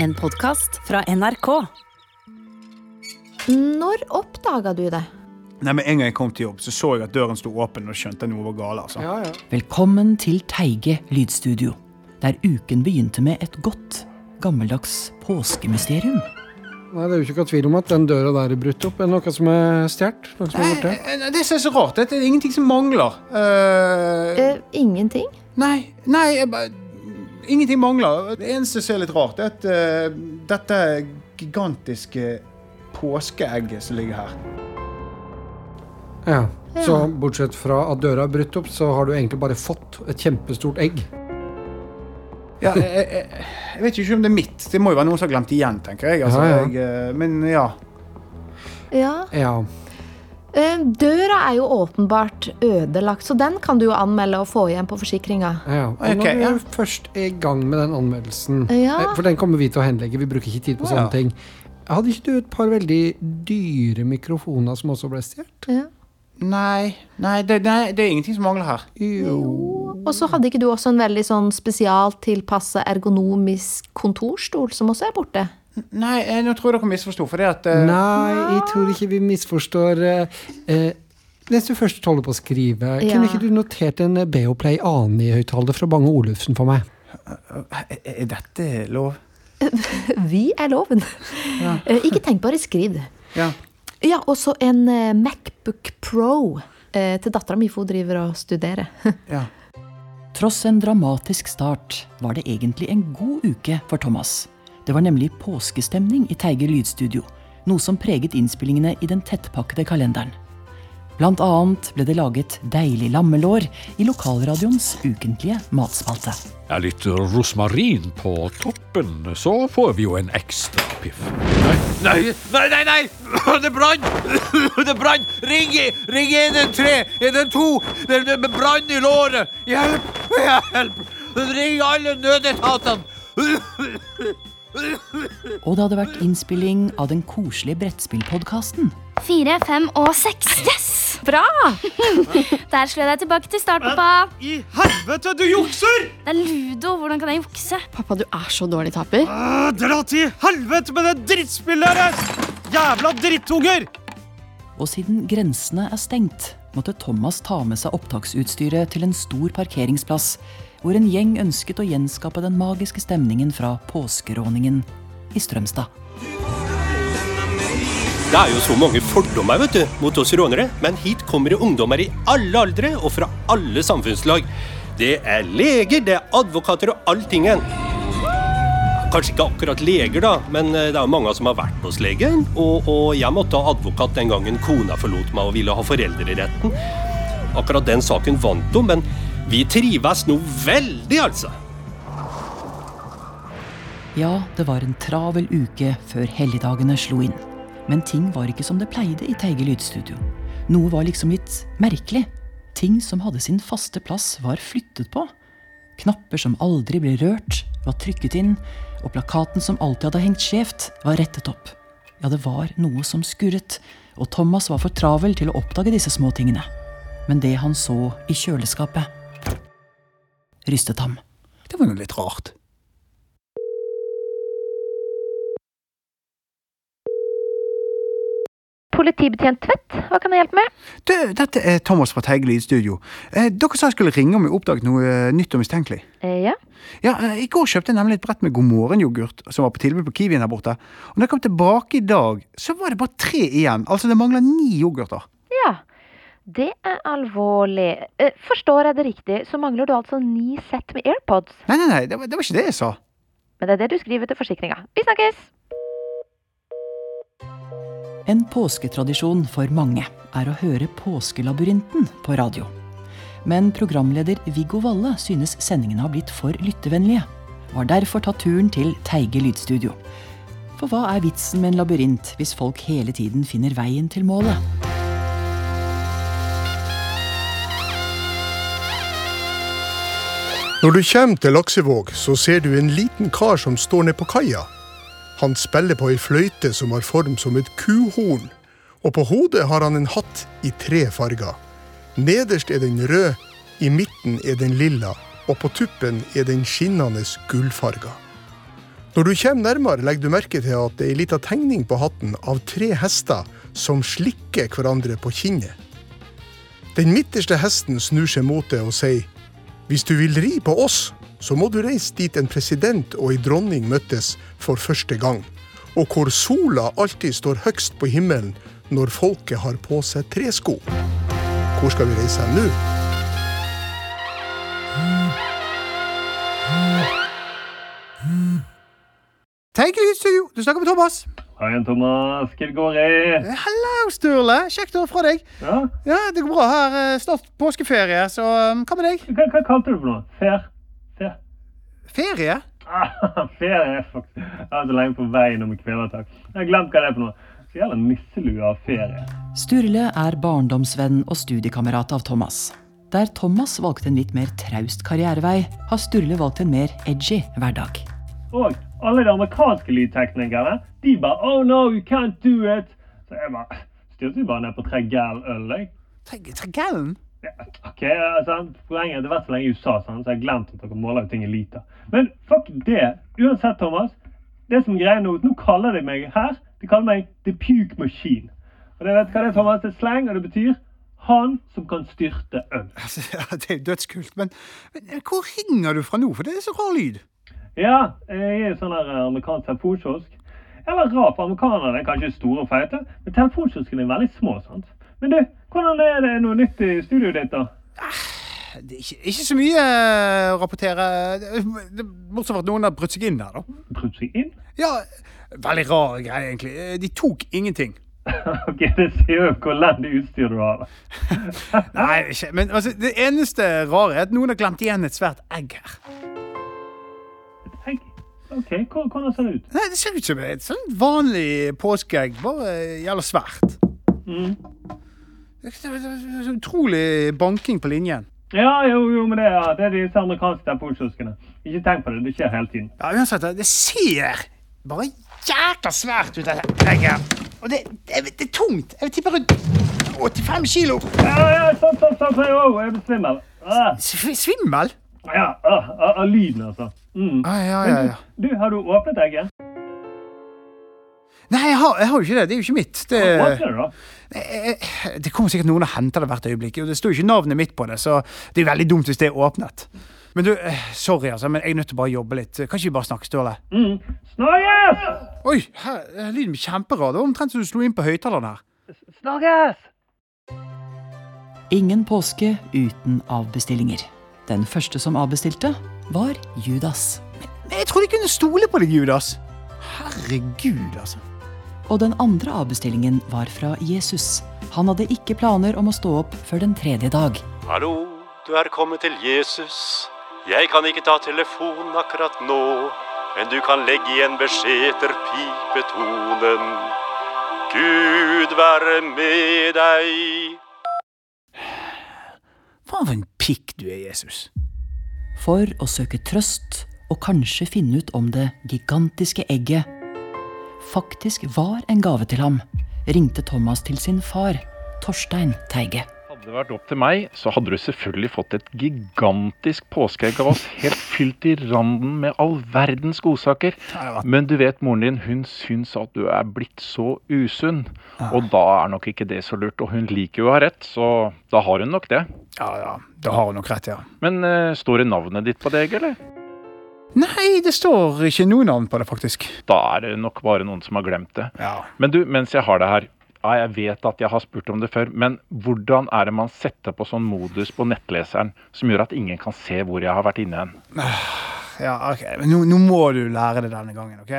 En podkast fra NRK. Når oppdaga du det? Nei, Med en gang jeg kom til jobb, så så jeg at døren sto åpen og skjønte noe var galt. altså. Ja, ja. Velkommen til Teige lydstudio, der uken begynte med et godt, gammeldags påskemysterium. Nei, Det er jo ikke noe tvil om at den døra der er brutt opp. Er det noe som er stjålet? Eh, eh, Det som er så rart, det er ingenting som mangler. Uh... Uh, ingenting? nei, nei jeg bare, ingenting mangler. Det eneste som er litt rart, er at uh, dette gigantiske påskeegget som ligger her Ja. Så bortsett fra at døra er brutt opp, så har du egentlig bare fått et kjempestort egg. ja, jeg, jeg, jeg, jeg vet ikke om det er mitt. Det må jo være noen som har glemt igjen, tenker jeg. Altså, Ja, ja. jeg eh, men ja. Ja. Ja. Eh, døra er jo åpenbart ødelagt, så den kan du jo anmelde og få igjen på forsikringa. ja. Ok, Jeg er først i gang med den anmeldelsen, Ja. eh, for den kommer vi til å henlegge, vi bruker ikke tid på Ja. sånne ting. Hadde ikke du et par veldig dyre mikrofoner som også ble stjålet? Ja. Nei, nei, det, nei, det er ingenting som mangler her. Jo. Og så hadde ikke du også en veldig sånn spesialtilpassa ergonomisk kontorstol, som også er borte? Nei, jeg, nå tror jeg dere misforsto. For det at eh, Nei, jeg tror ikke vi misforstår Uh, eh, Mens du først holder på å skrive, Ja. kunne ikke du notert en Beoplay Ani-høyttaler fra Bange Olufsen for meg? er, dette lov? Vi er loven. Ja. ikke tenk, bare skriv. Ja. Ja, og så en eh, Macbook Pro eh, til dattera mi, for hun driver og studerer. ja. Tross en dramatisk start var det egentlig en god uke for Thomas. Det var nemlig påskestemning i Teige lydstudio, noe som preget innspillingene i den tettpakkede kalenderen. Blant annet ble det laget deilig lammelår i lokalradioens ukentlige matspalte. Ja, litt rosmarin på toppen, så får vi jo en ekstra piff. Nei, nei, nei! nei! Det brann! Det brann! Ring, ring 113! 112! Det det- det brann i låret! Hjelp! Hjelp! Ring alle nødetatene! Og det hadde vært innspilling av den koselige brettspillpodkasten. Fire, fem og seks. Yes! Bra! Der slo jeg deg tilbake til start, pappa. I helvete, du jukser! Det er ludo. Hvordan kan jeg jukse? Pappa, du er så dårlig taper. Ah, Dra til helvete med det drittspillet deres! Jævla drittunger! Og siden grensene er stengt, måtte Thomas ta med seg opptaksutstyret til en stor parkeringsplass, hvor en gjeng ønsket å gjenskape den magiske stemningen fra påskeråningen i Strømstad. Det er jo så mange fordommer vet du, mot oss rånere, men hit kommer det ungdommer i alle aldre og fra alle samfunnslag. Det er leger, det er advokater og alltingen. Kanskje ikke akkurat leger, da, men eh, det er mange som har vært hos legen. Og, og jeg måtte ha advokat den gangen kona forlot meg og ville ha foreldreretten. Akkurat den saken vant hun, men vi trives nå veldig, altså. Ja, det var en travel uke før helligdagene slo inn. Men ting var ikke som det pleide i Teige lydstudio. Noe var liksom litt merkelig. Ting som hadde sin faste plass, var flyttet på. Knapper som aldri ble rørt, var trykket inn, og plakaten som alltid hadde hengt skjevt, var rettet opp. Ja, det var noe som skurret, og Thomas var for travel til å oppdage disse små tingene. Men det han så i kjøleskapet, rystet ham. Det var jo litt rart. Politibetjent Tvedt, hva kan jeg hjelpe med? Du, dette er Thomas fra Teige lydstudio. Eh, dere sa jeg skulle ringe om jeg oppdaget noe eh, nytt og mistenkelig. Eh, ja. Ja, eh, I går kjøpte jeg nemlig et brett med God morgen-yoghurt som var på tilbud på Kiwien her borte. Og når jeg kom tilbake i dag, så var det bare tre igjen. Altså, det mangler ni yoghurter. Det er alvorlig. Eh, forstår jeg det riktig, så mangler du altså ni sett med AirPods. Nei, nei, nei, det var, det var ikke det jeg sa. Men det er det du skriver til forsikringa. Vi snakkes! En påsketradisjon for mange er å høre Påskelabyrinten på radio. Men programleder Viggo Valle synes sendingene har blitt for lyttevennlige, og har derfor tatt turen til Teige lydstudio. For hva er vitsen med en labyrint hvis folk hele tiden finner veien til målet? Når du kommer til Laksevåg, så ser du en liten kar som står nede på kaia. Han spiller på ei fløyte som har form som et kuhorn, og på hodet har han en hatt i tre farger. Nederst er den rød, i midten er den lilla, og på tuppen er den skinnende gullfarga. Når du kommer nærmere, legger du merke til at det er ei lita tegning på hatten av tre hester som slikker hverandre på kinnet. Den midterste hesten snur seg mot det og sier hvis du vil ri på oss, så må du reise dit en president og ei dronning møttes for første gang, og hvor sola alltid står høgst på himmelen når folket har på seg tresko. Hvor skal vi reise hen nå? Teigelydsstudio, du snakker med Thomas. Hei, Thomas. Hva går det? Hallo, Sturle. Kjekt å høre fra deg. Ja? Ja, Det går bra her. eh, Snart påskeferie, så um, hva med deg? Hva, hva kalte du det for noe? Fer? Fer? Ferie? Ah, ferie, faktisk. Jeg var så lenge på veien om kvelertak. Jeg har glemt hva det er for noe. Så gjelder nisselue av ferie. Sturle er barndomsvenn og studiekamerat av Thomas. Der Thomas valgte en litt mer traust karrierevei, har Sturle valgt en mer edgy hverdag. Og alle de amerikanske lydteknikerne, de bare Oh no, you can't do it. Så jeg bare styrte bare ned på tre gæl øl, jeg. Tregellen? Ja, ok, altså, Poenget er det vært så lenge i USA, sant, så jeg har glemt at dere måler ting i liter. Men fuck det. Uansett, Thomas. Det som greier nå, nå kaller de meg her De kaller meg The Puke Machine. Og det vet hva det er, Thomas? Det er slang, og det betyr han som kan styrte øl. Ja, det er dødskult. Men, men eh, hvor ringer du fra nå? For det er så rar lyd. Ja, jeg er sånn her amerikansk telefonkiosk. Eller rar, for amerikanerne er kanskje store og feite, men telefonkioskene er veldig små. sant? Men du, hvordan er det noe nytt i studioet ditt, da? Det er ikke, ikke så mye eh, å rapportere. Bortsett fra at noen har brutt seg inn der, da. Brutt seg inn? Ja, veldig rar greie, egentlig. De tok ingenting. ok, Det sier jo hvor elendig utstyr du har. Nei, ikke. Men altså, det eneste rare er at noen har glemt igjen et svært egg her. Et Egg? Ok, Hvordan ser det ut? Nei, Det ser ut som et sånn vanlig påskeegg, bare gjelder svært. Mm. Det er- Utrolig banking på linjen. Ja, jo, jo, men det er, det er disse amerikanske telefonkioskene. Ikke tenk på det, det skjer hele tiden. Ja, uansett, det ser bare jækla svært ut, dette egget. Og det, det, det er tungt. Jeg tipper tippe rundt 85 kilo. Ja, ja, stopp, stopp, stopp. Jeg blir svimmel. Ah. Svimmel? Ja, ah, av ah, lyden, altså. Mm. Ah, ja, ja, ja. Du, du, har du åpnet egget? Nei, jeg har, jeg har jo ikke det. Det er jo ikke mitt. Det, Åpne det, da. Eh, det kommer sikkert noen og henter det hvert øyeblikk. Og det står jo ikke navnet mitt på det, så det er veldig dumt hvis det er åpnet. Men du, eh, sorry, altså, men jeg er nødt til å bare jobbe litt. Kan ikke vi bare snakke, Ståle? Mm. Snakkes! Oi, her, eh, lyden blir kjemperar. Det var omtrent som du slo inn på høyttaleren her. Snakkes! Ingen påske uten avbestillinger. Den første som avbestilte, var Judas. Men jeg trodde jeg kunne stole på deg, Judas. Herregud, altså. Og den andre avbestillingen var fra Jesus. Han hadde ikke planer om å stå opp før den tredje dag. Hallo, du er kommet til Jesus. Jeg kan ikke ta telefonen akkurat nå, men du kan legge igjen beskjed etter pipetonen. Gud være med deg. Faen for en pikk du er, Jesus. For å søke trøst og kanskje finne ut om det gigantiske egget faktisk var en gave til ham, ringte Thomas til sin far, Torstein Teige. Det vært opp til meg, så hadde du selvfølgelig fått et gigantisk påskeegg av oss, helt fylt i randen med all verdens godsaker. Men du vet, moren din, hun syns at du er blitt så usunn. Og da er nok ikke det så lurt. Og hun liker jo å ha rett, så da har hun nok det. Ja, ja, da har hun nok rett, ja. Men uh, står det navnet ditt på det egget, eller? Nei, det står ikke noe navn på det, faktisk. Da er det nok bare noen som har glemt det. Ja. Men du, mens jeg har det her. Ja, jeg vet at jeg har spurt om det før, men hvordan er det man setter på sånn modus på nettleseren som gjør at ingen kan se hvor jeg har vært inne hen? Ja, ok. Men nå, nå må du lære det denne gangen, OK?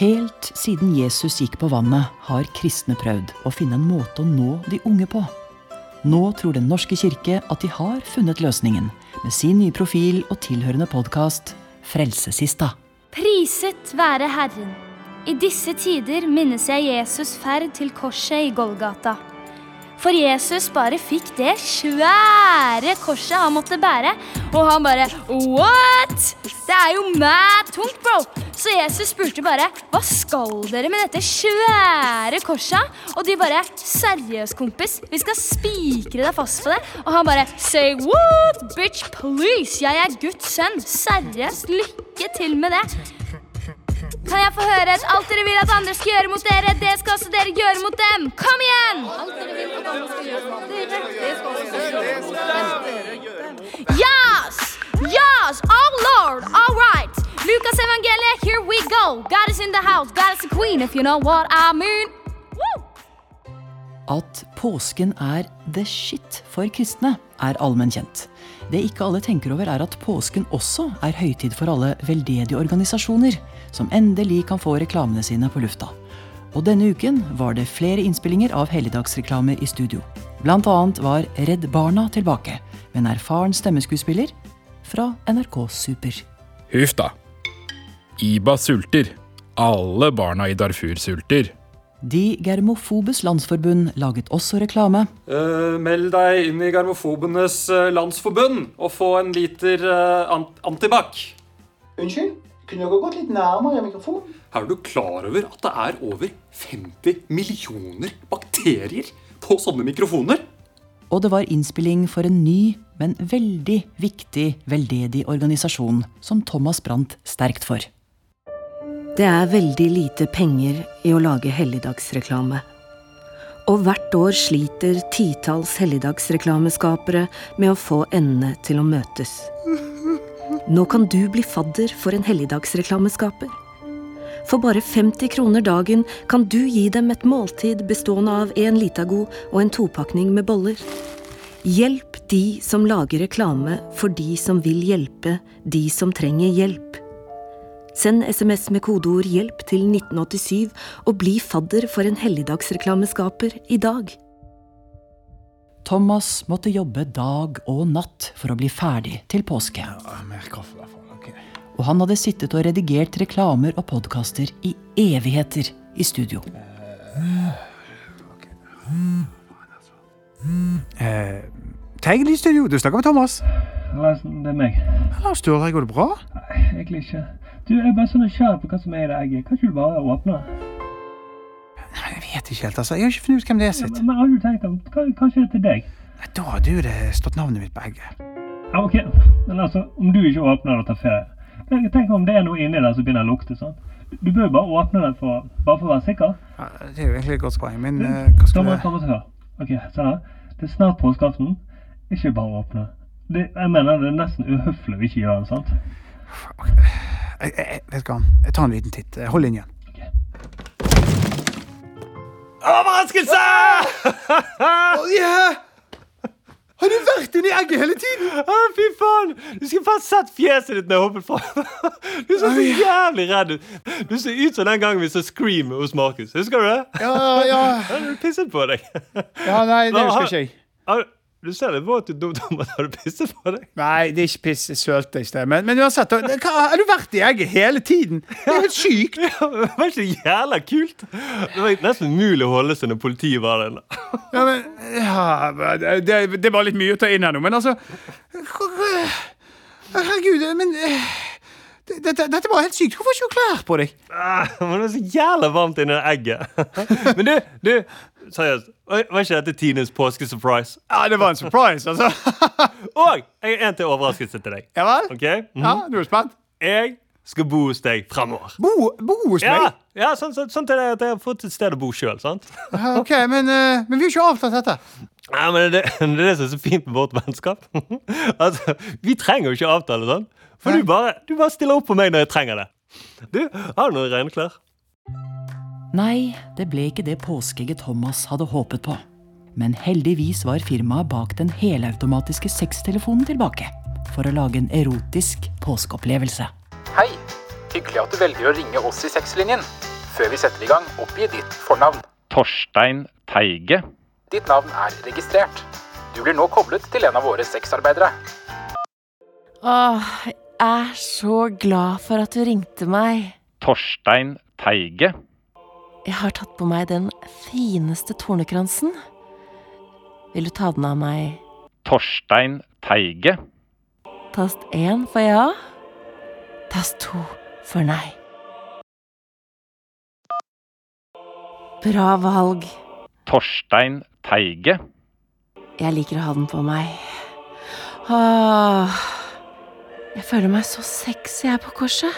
Helt siden Jesus gikk på vannet, har kristne prøvd å finne en måte å nå de unge på. Nå tror Den norske kirke at de har funnet løsningen, med sin nye profil og tilhørende podkast Frelsesista. Priset være Herren. I disse tider minnes jeg Jesus ferd til korset i Golgata. For Jesus bare fikk det svære korset han måtte bære. Og han bare What?! Det er jo mad tungt, bro! Så Jesus spurte bare Hva skal dere med dette svære korset? Og de bare Seriøst, kompis, vi skal spikre deg fast på det. Og han bare Say what, bitch, please! Jeg er Guds sønn. Seriøst, lykke til med det. Kan jeg få høre at alt dere vil at andre skal gjøre mot dere, det skal også dere gjøre mot dem? Kom igjen! Yes! Yes! Oh lord! All right! Lukas evangeliet, here we go! God is in the house, God is the queen, if you know what I mean. At påsken er the shit for kristne, er allmenn kjent. Det ikke alle tenker over, er at påsken også er høytid for alle veldedige organisasjoner, som endelig kan få reklamene sine på lufta. Og denne uken var det flere innspillinger av helligdagsreklame i studio. Blant annet var Redd Barna tilbake, med en erfaren stemmeskuespiller fra NRK Super. Huff da. Iba sulter. Alle barna i Darfur sulter. De Germofobes landsforbund laget også reklame. Uh, meld deg inn i Germofobenes eh, landsforbund og få en liter uh, ant antibac. Unnskyld? Kunne dere gått litt nærmere mikrofonen? Er du klar over at det er over 50 millioner bakterier på sånne mikrofoner? Og det var innspilling for en ny, men veldig viktig veldedig organisasjon som Thomas brant sterkt for. Det er veldig lite penger i å lage helligdagsreklame. Og hvert år sliter titalls helligdagsreklameskapere med å få endene til å møtes. Nå kan du bli fadder for en helligdagsreklameskaper. For bare 50 kroner dagen kan du gi dem et måltid bestående av en Litago og en topakning med boller. Hjelp de som lager reklame for de som vil hjelpe de som trenger hjelp. Send SMS med kodeord 'hjelp' til 1987 og bli fadder for en helligdagsreklameskaper i dag. Thomas måtte jobbe dag og natt for å bli ferdig til påske. Og han hadde sittet og redigert reklamer og podkaster i evigheter i studio. Eh, Tegel i studio, du snakker med Thomas. Det er meg. Lars Sturle, går det bra? Nei, egentlig ikke. Du, Jeg er bare så nysgjerrig på hva som er i det egget. Kan ikke du bare åpne det? Jeg vet ikke helt, altså. Jeg har ikke funnet ut hvem det er sitt. Men, men har du tenkt om, kan- Kanskje det er til deg? Nei, Da har du det stått navnet mitt på egget. Ja, ok. Men altså, om du ikke åpner det og tar ferie Tenk, om det er noe inni der som begynner å lukte sånn. Du bør jo bare åpne det for, bare for å være sikker. Ja, det er jo egentlig et godt poeng, men eh, hva skal jeg du Thomas, hør. Ok, sånn her. Det er snart påskeaften. Ikke bare åpne. Det, jeg mener det er nesten uhøflig å ikke gjøre det, sant? jeg, jeg, jeg, Vet du hva, jeg tar en liten titt. Hold linjen. Overraskelse! oh, yeah! Har du vært inni egget hele tiden? Å, fy faen! Du skulle faen sett fjeset ditt når jeg hoppet fra. Du så så jævlig redd ut. Du ser ut som den gangen vi så Scream hos Markus. Husker du det? Ja, ja. Du pisset på deg. Ja, nei, det husker ikke jeg. Du ser litt våt ut, Thomas. Har du pisset på deg? Nei, det er ikke piss. Jeg sølte i sted. Men, men uansett, hva, har du vært i egget hele tiden? Det er jo helt sykt. Det var ikke jævla kult? Det var nesten umulig å holde seg når politiet var der. Ja, men ja, det, det var litt mye å ta inn her nå, men altså Herregud, men eh, det- dette, dette var helt sykt. Hvorfor har ikke klær på deg? Ah, Men det er så jævla varmt inni det egget. Men du, du seriøst. Var ikke dette Tines påskesurprise? Ja, det var en surprise, altså. Og jeg har en til overraskelse til deg. Ja vel? Okay? Mm -hmm. Ja, du er spent? Jeg skal bo hos deg fremover. Bo, bo hos Ja, meg? ja sånn, sånn, sånn til at jeg har fått et sted å bo sjøl. Ok, men, uh, men vi har ikke avtalt dette. Ja, men det, det er det som er så fint med vårt vennskap. altså, Vi trenger jo ikke avtale sånn. For du bare, du bare stiller opp på meg når jeg trenger det. Du, har du noen rene klær? Nei, det ble ikke det påskeegget Thomas hadde håpet på. Men heldigvis var firmaet bak den helautomatiske sextelefonen tilbake. For å lage en erotisk påskeopplevelse. Hei! Hyggelig at du velger å ringe oss i sexlinjen. Før vi setter i gang, oppgi ditt fornavn. Torstein Teige. Ditt navn er registrert. Du blir nå koblet til en av våre sexarbeidere. Åh, er så glad for at du ringte meg. Torstein Teige. Jeg har tatt på meg den fineste tornekransen. Vil du ta den av meg? Torstein Teige. Tast én for ja. Tast to for nei. Bra valg. Torstein Teige. Jeg liker å ha den på meg. Åh, jeg føler meg så sexy her på korset.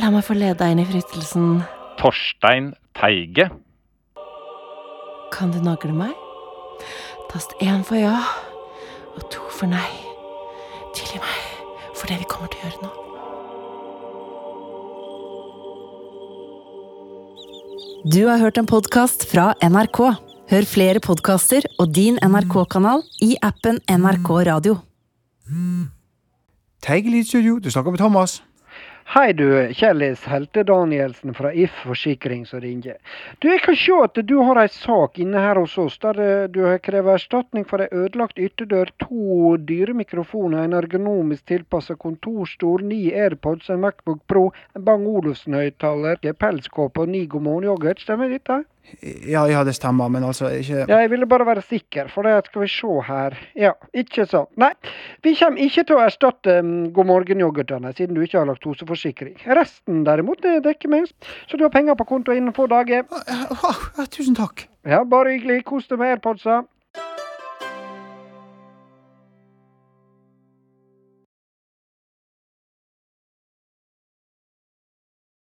La meg få lede deg inn i fristelsen. Torstein Teige. Kan du nagle meg? Tast én for ja, og to for nei. Tilgi meg for det vi kommer til å gjøre nå. Du har hørt en podkast fra NRK. Hør flere podkaster og din NRK-kanal i appen NRK Radio. Teige Lydstudio, du snakker med Thomas. Hei du, Kjellis Helte Danielsen fra If Forsikring som ringer. Du, jeg kan se at du har ei sak inne her hos oss der eh, du har krevet erstatning for ei ødelagt ytterdør, to dyre mikrofoner, en ergonomisk tilpassa kontorstol, ni AirPods, en Macbook Pro, en Bang Olufsen-høyttaler, pelskåpe og ni God morgen-yoghurt. Stemmer dette? Ja, ja, det stemmer, men altså ikke Ja, jeg ville bare være sikker, for det skal vi se her. Ja, ikke sant. Nei, vi kommer ikke til å erstatte um, God morgen-yoghurtene, siden du ikke har laktoseforsikring. Resten derimot, det dekker vi. Så du har penger på konto innen få dager. Tusen takk. Ja, bare hyggelig. Kos deg med airpodsa.